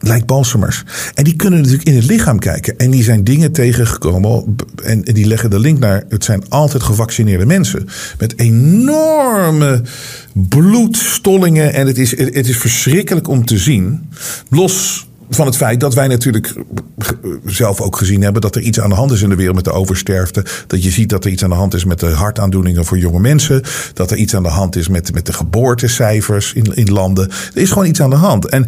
ehm, lijkbalsemers. En die kunnen natuurlijk in het lichaam kijken. En die zijn dingen tegengekomen. En, die leggen de link naar. Het zijn altijd gevaccineerde mensen. Met enorme bloedstollingen. En het is, het is verschrikkelijk om te zien. Los van het feit dat wij natuurlijk zelf ook gezien hebben dat er iets aan de hand is in de wereld met de oversterfte. Dat je ziet dat er iets aan de hand is met de hartaandoeningen voor jonge mensen. Dat er iets aan de hand is met, met de geboortecijfers in, in landen. Er is gewoon iets aan de hand. En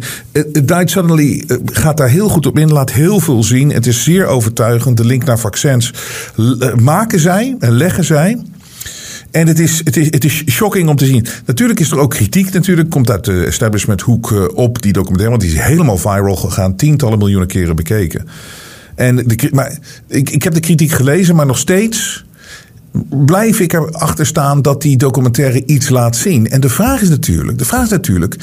Died Suddenly uh, gaat daar heel goed op in, laat heel veel zien. Het is zeer overtuigend. De link naar vaccins uh, maken zij en leggen zij. En het is, het, is, het is shocking om te zien. Natuurlijk is er ook kritiek. Natuurlijk komt uit de establishment hoek uh, op die documentaire. Want die is helemaal viral gegaan. Tientallen miljoenen keren bekeken. En de, maar ik, ik heb de kritiek gelezen, maar nog steeds blijf ik erachter staan dat die documentaire iets laat zien. En de vraag is natuurlijk, de vraag is natuurlijk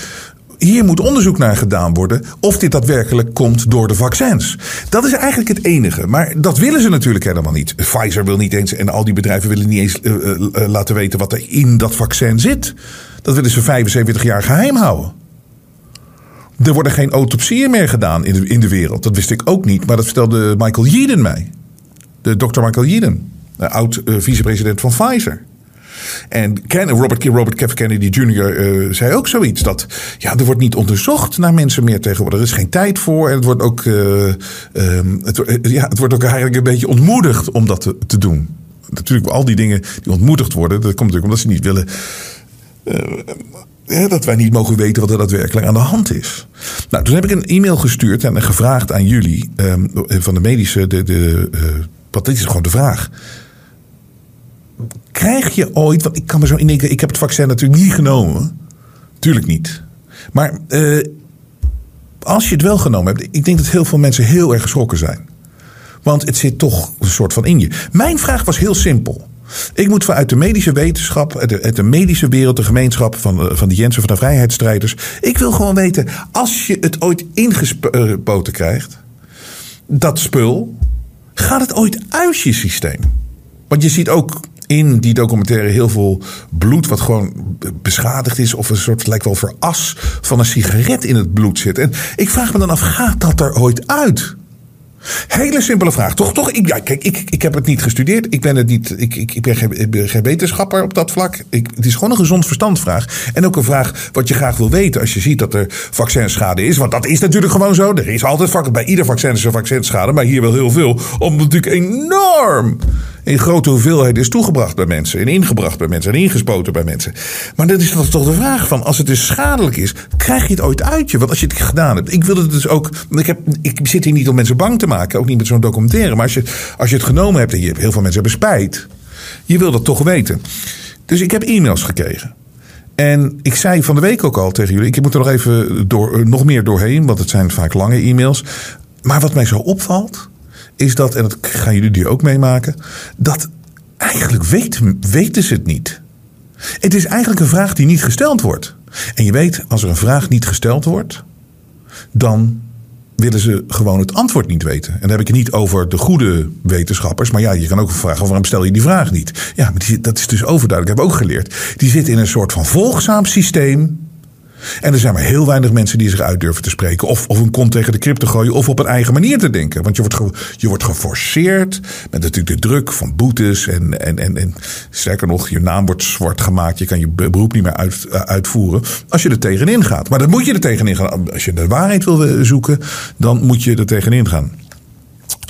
hier moet onderzoek naar gedaan worden of dit daadwerkelijk komt door de vaccins. Dat is eigenlijk het enige. Maar dat willen ze natuurlijk helemaal niet. Pfizer wil niet eens en al die bedrijven willen niet eens uh, uh, uh, laten weten wat er in dat vaccin zit. Dat willen ze 75 jaar geheim houden. Er worden geen autopsieën meer gedaan in de, in de wereld. Dat wist ik ook niet, maar dat vertelde Michael Yeadon mij. De dokter Michael Yeadon, oud vicepresident van Pfizer. En Robert, Robert F. Kennedy Jr. Uh, zei ook zoiets. Dat ja, er wordt niet onderzocht naar mensen meer tegenwoordig. Er is geen tijd voor. En het wordt ook, uh, um, het, ja, het wordt ook eigenlijk een beetje ontmoedigd om dat te, doen. Natuurlijk, al die dingen die ontmoedigd worden, dat komt natuurlijk omdat ze niet willen. Dat wij niet mogen weten wat er daadwerkelijk aan de hand is. Nou, toen heb ik een e-mail gestuurd en gevraagd aan jullie um, van de medische, de, de dit is gewoon de vraag. Krijg je ooit, want ik kan me zo indenken, ik heb het vaccin natuurlijk niet genomen. Tuurlijk niet. Maar eh, als je het wel genomen hebt, ik denk dat heel veel mensen heel erg geschrokken zijn. Want het zit toch een soort van in je. Mijn vraag was heel simpel. Ik moet vanuit de medische wetenschap, de, uit de medische wereld, de gemeenschap van, eh, van de Jensen van de vrijheidsstrijders. Ik wil gewoon weten, als je het ooit ingespoten krijgt, dat spul, gaat het ooit uit je systeem? Want je ziet ook in die documentaire heel veel bloed wat gewoon beschadigd is. Of een soort, lijkt wel voor as van een sigaret in het bloed zit. En ik vraag me dan af, gaat dat er ooit uit? Hele simpele vraag, toch? toch? Ik, ja, kijk, ik, ik heb het niet gestudeerd. Ik ben, het niet, ik, ik, ik ben, geen, ik ben geen wetenschapper op dat vlak. Ik, het is gewoon een gezond verstandvraag. En ook een vraag wat je graag wil weten als je ziet dat er vaccinschade is. Want dat is natuurlijk gewoon zo. Er is altijd bij ieder vaccin is er vaccinschade. Maar hier wel heel veel. Omdat natuurlijk enorm in grote hoeveelheden is toegebracht bij mensen. En ingebracht bij mensen. En ingespoten bij mensen. Maar dat is toch de vraag van, als het dus schadelijk is, krijg je het ooit uit je? Want als je het gedaan hebt. Ik wil het dus ook, ik, heb, ik zit hier niet om mensen bang te maken. Ook niet met zo'n documentaire. Maar als je, als je het genomen hebt en je hebt, heel veel mensen hebben spijt. Je wil dat toch weten. Dus ik heb e-mails gekregen. En ik zei van de week ook al tegen jullie, ik moet er nog even door, nog meer doorheen, want het zijn vaak lange e-mails. Maar wat mij zo opvalt, is dat, en dat gaan jullie die ook meemaken, dat eigenlijk weten, weten ze het niet. Het is eigenlijk een vraag die niet gesteld wordt. En je weet, als er een vraag niet gesteld wordt, dan willen ze gewoon het antwoord niet weten. En dan heb ik het niet over de goede wetenschappers. Maar ja, je kan ook vragen waarom stel je die vraag niet? Ja, maar dat is dus overduidelijk. Ik heb ook geleerd. Die zitten in een soort van volgzaam systeem. En er zijn maar heel weinig mensen die zich uit durven te spreken. Of, of een kont tegen de krip te gooien. Of op een eigen manier te denken. Want je wordt, je wordt geforceerd. Met natuurlijk de druk van boetes. En, en, en, en sterker nog, je naam wordt zwart gemaakt. Je kan je beroep niet meer uit, eh, uitvoeren. Als je er tegenin gaat. Maar dan moet je er tegenin gaan. Als je de waarheid wil zoeken, dan moet je er tegenin gaan.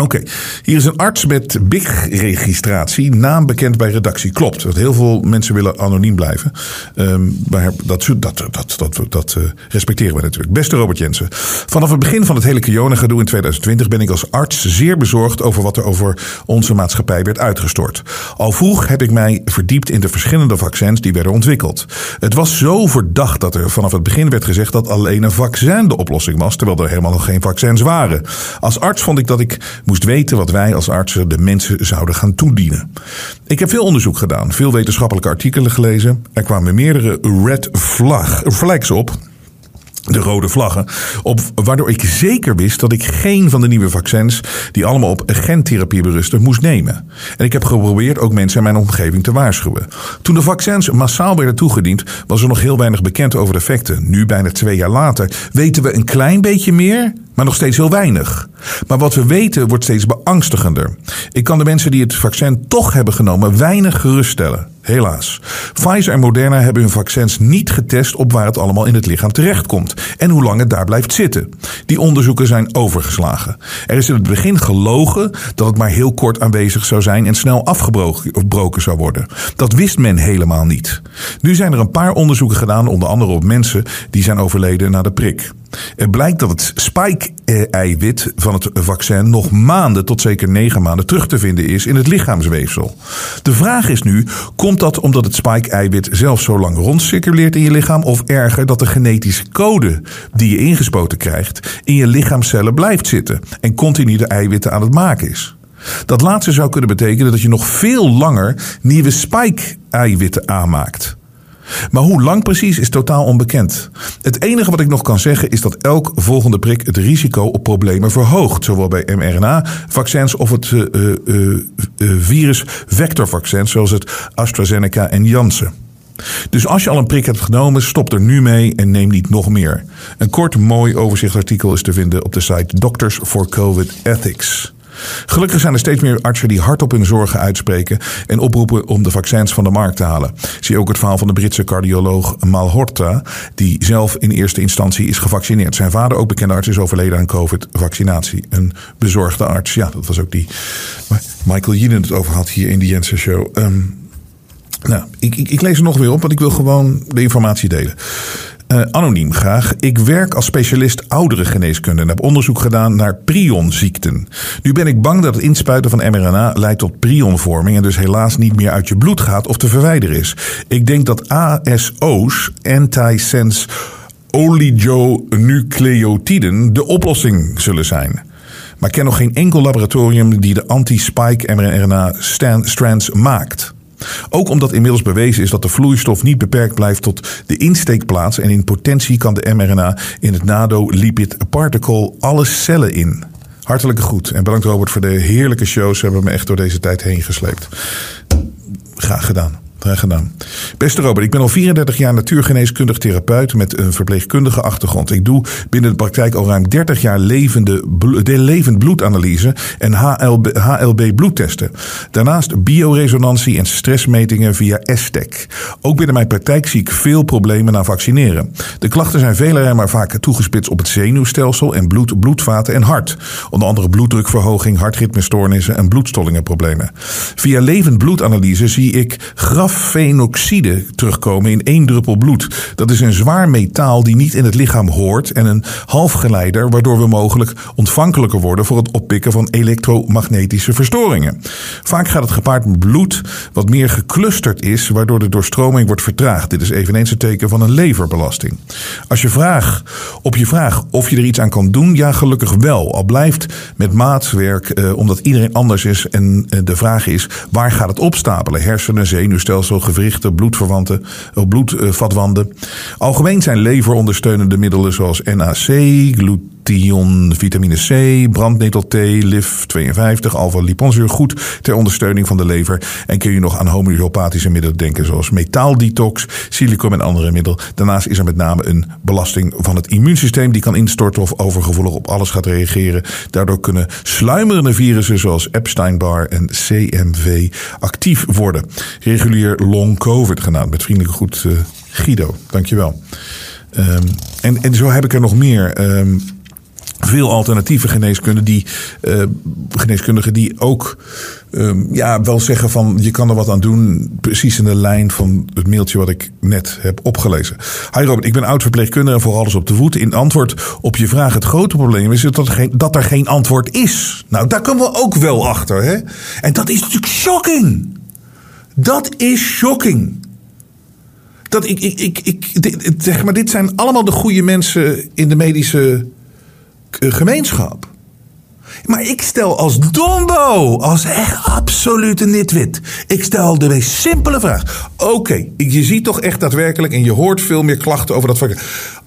Oké, hier is een arts met BIG-registratie, naam bekend bij redactie. Klopt, want heel veel mensen willen anoniem blijven. Um, maar dat, dat, dat, dat, dat uh, respecteren we natuurlijk. Beste Robert Jensen, vanaf het begin van het hele corona-gedoe in 2020 ben ik als arts zeer bezorgd over wat er over onze maatschappij werd uitgestort. Al vroeg heb ik mij verdiept in de verschillende vaccins die werden ontwikkeld. Het was zo verdacht dat er vanaf het begin werd gezegd dat alleen een vaccin de oplossing was, terwijl er helemaal nog geen vaccins waren. Als arts vond ik dat ik moest weten wat wij als artsen de mensen zouden gaan toedienen. Ik heb veel onderzoek gedaan, veel wetenschappelijke artikelen gelezen. Er kwamen meerdere red flag, flags op de rode vlaggen. Op, waardoor ik zeker wist dat ik geen van de nieuwe vaccins, die allemaal op gentherapie berusten, moest nemen. En ik heb geprobeerd ook mensen in mijn omgeving te waarschuwen. Toen de vaccins massaal werden toegediend, was er nog heel weinig bekend over de effecten. Nu, bijna twee jaar later, weten we een klein beetje meer, maar nog steeds heel weinig. Maar wat we weten wordt steeds beangstigender. Ik kan de mensen die het vaccin toch hebben genomen weinig geruststellen. Helaas. Pfizer en Moderna hebben hun vaccins niet getest op waar het allemaal in het lichaam terechtkomt en hoe lang het daar blijft zitten. Die onderzoeken zijn overgeslagen. Er is in het begin gelogen dat het maar heel kort aanwezig zou zijn en snel afgebroken zou worden. Dat wist men helemaal niet. Nu zijn er een paar onderzoeken gedaan, onder andere op mensen die zijn overleden na de prik. Blijkt dat het spike-eiwit van het vaccin nog maanden tot zeker negen maanden terug te vinden is in het lichaamsweefsel. De vraag is nu: komt dat omdat het spike-eiwit zelf zo lang rondcirculeert in je lichaam, of erger dat de genetische code die je ingespoten krijgt in je lichaamcellen blijft zitten en continu de eiwitten aan het maken is? Dat laatste zou kunnen betekenen dat je nog veel langer nieuwe spike-eiwitten aanmaakt. Maar hoe lang precies is totaal onbekend. Het enige wat ik nog kan zeggen is dat elk volgende prik het risico op problemen verhoogt. Zowel bij mRNA-vaccins of het uh, uh, uh, virus-vectorvaccin zoals het AstraZeneca en Janssen. Dus als je al een prik hebt genomen, stop er nu mee en neem niet nog meer. Een kort, mooi overzichtsartikel is te vinden op de site Doctors for COVID Ethics. Gelukkig zijn er steeds meer artsen die hardop hun zorgen uitspreken en oproepen om de vaccins van de markt te halen. Zie ook het verhaal van de Britse cardioloog Malhorta, die zelf in eerste instantie is gevaccineerd. Zijn vader, ook bekende arts, is overleden aan COVID-vaccinatie. Een bezorgde arts. Ja, dat was ook die Michael Jinen het over had hier in de Jensen Show. Um, nou, ik, ik, ik lees er nog weer op, want ik wil gewoon de informatie delen. Uh, anoniem graag. Ik werk als specialist ouderengeneeskunde en heb onderzoek gedaan naar prionziekten. Nu ben ik bang dat het inspuiten van mRNA leidt tot prionvorming en dus helaas niet meer uit je bloed gaat of te verwijderen is. Ik denk dat ASO's, antisense oligonucleotiden, de oplossing zullen zijn. Maar ik ken nog geen enkel laboratorium die de anti-spike mRNA-strands maakt. Ook omdat inmiddels bewezen is dat de vloeistof niet beperkt blijft tot de insteekplaats en in potentie kan de mRNA in het nado-lipid particle alle cellen in. Hartelijke groet en bedankt Robert voor de heerlijke shows. Ze hebben me echt door deze tijd heen gesleept. Graag gedaan. Graag gedaan. Beste Robert, ik ben al 34 jaar natuurgeneeskundig therapeut met een verpleegkundige achtergrond. Ik doe binnen de praktijk al ruim 30 jaar levende, de levend bloedanalyse en HLB, HLB bloedtesten. Daarnaast bioresonantie en stressmetingen via STEC. Ook binnen mijn praktijk zie ik veel problemen na vaccineren. De klachten zijn veelal maar vaak toegespitst op het zenuwstelsel en bloed, bloedvaten en hart. Onder andere bloeddrukverhoging, hartritmestoornissen en bloedstollingenproblemen. Via levend bloedanalyse zie ik graf grafenoxide terugkomen in één druppel bloed. Dat is een zwaar metaal die niet in het lichaam hoort en een halfgeleider waardoor we mogelijk ontvankelijker worden voor het oppikken van elektromagnetische verstoringen. Vaak gaat het gepaard met bloed wat meer geclusterd is, waardoor de doorstroming wordt vertraagd. Dit is eveneens een teken van een leverbelasting. Als je vraag, op je vraag of je er iets aan kan doen, ja gelukkig wel. Al blijft met maatwerk, eh, omdat iedereen anders is en eh, de vraag is waar gaat het opstapelen? Hersenen, zenuwstelsel stelsel, gewrichten, bloedverwanten, eh, bloedvatwanden. Algemeen zijn leverondersteunende middelen zoals NAC, glutathion, vitamine C, brandnetel-T, LIF52, alpha-liponzuur goed ter ondersteuning van de lever. En kun je nog aan homeopathische middelen denken zoals metaaldetox, silicum en andere middelen. Daarnaast is er met name een belasting van het immuunsysteem die kan instorten of overgevoelig op alles gaat reageren. Daardoor kunnen sluimerende virussen zoals Epstein-Barr en CMV actief worden. Regulier long COVID genaamd. Met vriendelijke goed uh, Guido. Dankjewel. Um, en, en zo heb ik er nog meer. Um, veel alternatieve geneeskunde die, uh, geneeskundigen die ook um, ja, wel zeggen van je kan er wat aan doen. Precies in de lijn van het mailtje wat ik net heb opgelezen. Hi Robert, ik ben oud verpleegkundige en voor alles op de voet. In antwoord op je vraag, het grote probleem is dat er geen, dat er geen antwoord is. Nou, daar komen we ook wel achter. Hè? En dat is natuurlijk shocking. Dat is shocking. Dat ik, ik, ik, ik, zeg maar, dit zijn allemaal de goede mensen in de medische eh, gemeenschap. Maar ik stel als dombo, als echt absolute nitwit. Ik stel de meest simpele vraag. Oké, je ziet toch echt daadwerkelijk en je hoort veel meer klachten over dat vak.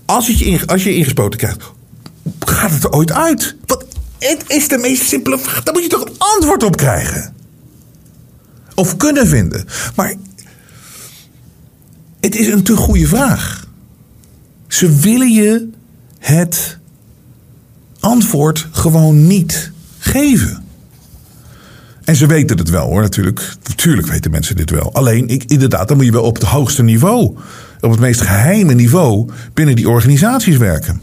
Als, je als je ingespoten krijgt, gaat het er ooit uit? Wat, het is de meest simpele vraag. Daar moet je toch een antwoord op krijgen? Of kunnen vinden. Maar het is een te goede vraag. Ze willen je het antwoord gewoon niet geven. En ze weten het wel hoor, natuurlijk. Natuurlijk weten mensen dit wel. Alleen, ik, inderdaad, dan moet je wel op het hoogste niveau, op het meest geheime niveau binnen die organisaties werken.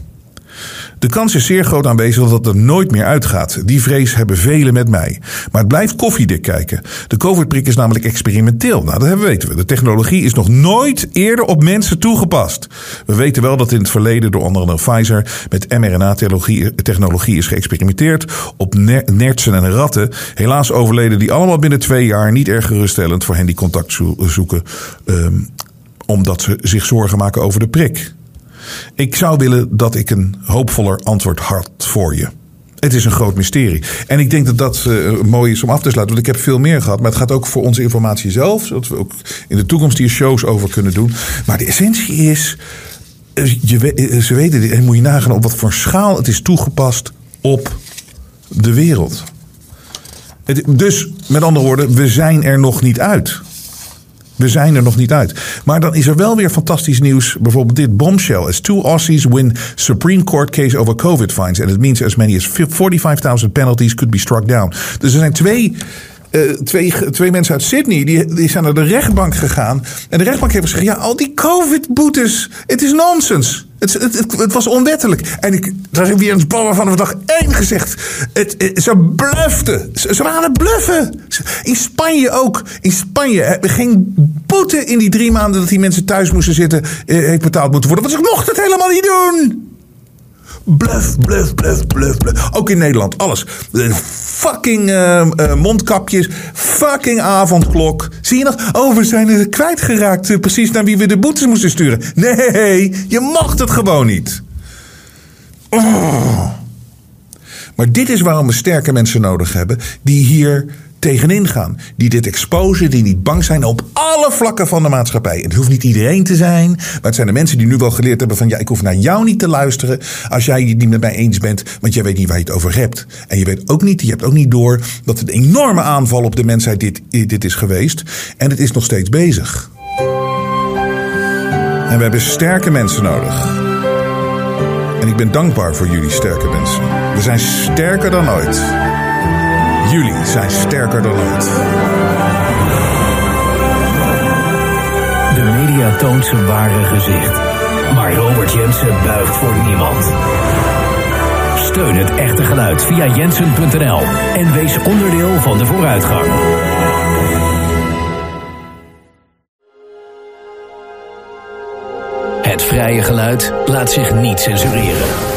De kans is zeer groot aanwezig dat het er nooit meer uitgaat. Die vrees hebben velen met mij. Maar het blijft koffiedik kijken. De COVID-prik is namelijk experimenteel. Nou, dat weten we. De technologie is nog nooit eerder op mensen toegepast. We weten wel dat in het verleden door onder andere Pfizer met mRNA-technologie is geëxperimenteerd op nertsen en ratten. Helaas overleden die allemaal binnen twee jaar. Niet erg geruststellend voor hen die contact zoeken. Um, omdat ze zich zorgen maken over de prik. Ik zou willen dat ik een hoopvoller antwoord had voor je. Het is een groot mysterie. En ik denk dat dat uh, mooi is om af te sluiten. Want ik heb veel meer gehad. Maar het gaat ook voor onze informatie zelf. Zodat we ook in de toekomst hier shows over kunnen doen. Maar de essentie is. Eh, je, eh, ze weten, en moet je nagaan op wat voor schaal het is toegepast op de wereld. Dus, met andere woorden, we zijn er nog niet uit. We zijn er nog niet uit. Maar dan is er wel weer fantastisch nieuws. Bijvoorbeeld dit bombshell. As two Aussies win Supreme Court case over COVID fines. And it means as many as 45.000 penalties could be struck down. Dus er zijn twee eh, twee, twee mensen uit Sydney, die, die zijn naar de rechtbank gegaan. En de rechtbank heeft gezegd, ja, al die covid-boetes, het is nonsens. Het, het, het, was onwettelijk. En ik, daar heb weer een ballen van de dag één gezegd. Het- ze bluften. Ze, ze waren aan het bluffen. In Spanje ook. In Spanje eh, geen boete in die drie maanden dat die mensen thuis moesten zitten, eh, heeft betaald moeten worden. Want ze mochten het helemaal niet doen. Bluff, bluff, bluff, bluff, bluff. Ook in Nederland, alles. Fucking eh, eh, mondkapjes, fucking avondklok. Zie je nog? Oh, we zijn er kwijtgeraakt eh, precies naar wie we de boetes moesten sturen. Nee, je mocht het gewoon niet. Oh. Maar dit is waarom we sterke mensen nodig hebben die hier tegenin gaan. Die dit exposen, die niet bang zijn op alle vlakken van de maatschappij. Het hoeft niet iedereen te zijn, maar het zijn de mensen die nu wel geleerd hebben van ja, ik hoef naar jou niet te luisteren als jij het niet met mij eens bent, want jij weet niet waar je het over hebt. En je weet ook niet, je hebt ook niet door dat het een enorme aanval op de mensheid dit, dit is geweest. En het is nog steeds bezig. En we hebben sterke mensen nodig. En ik ben dankbaar voor jullie sterke mensen. We zijn sterker dan ooit. Jullie zijn sterker dan ooit.
De media toont zijn ware gezicht. Maar Robert Jensen buigt voor niemand. Steun het echte geluid via jensen.nl en wees onderdeel van de vooruitgang. Het vrije geluid laat zich niet censureren.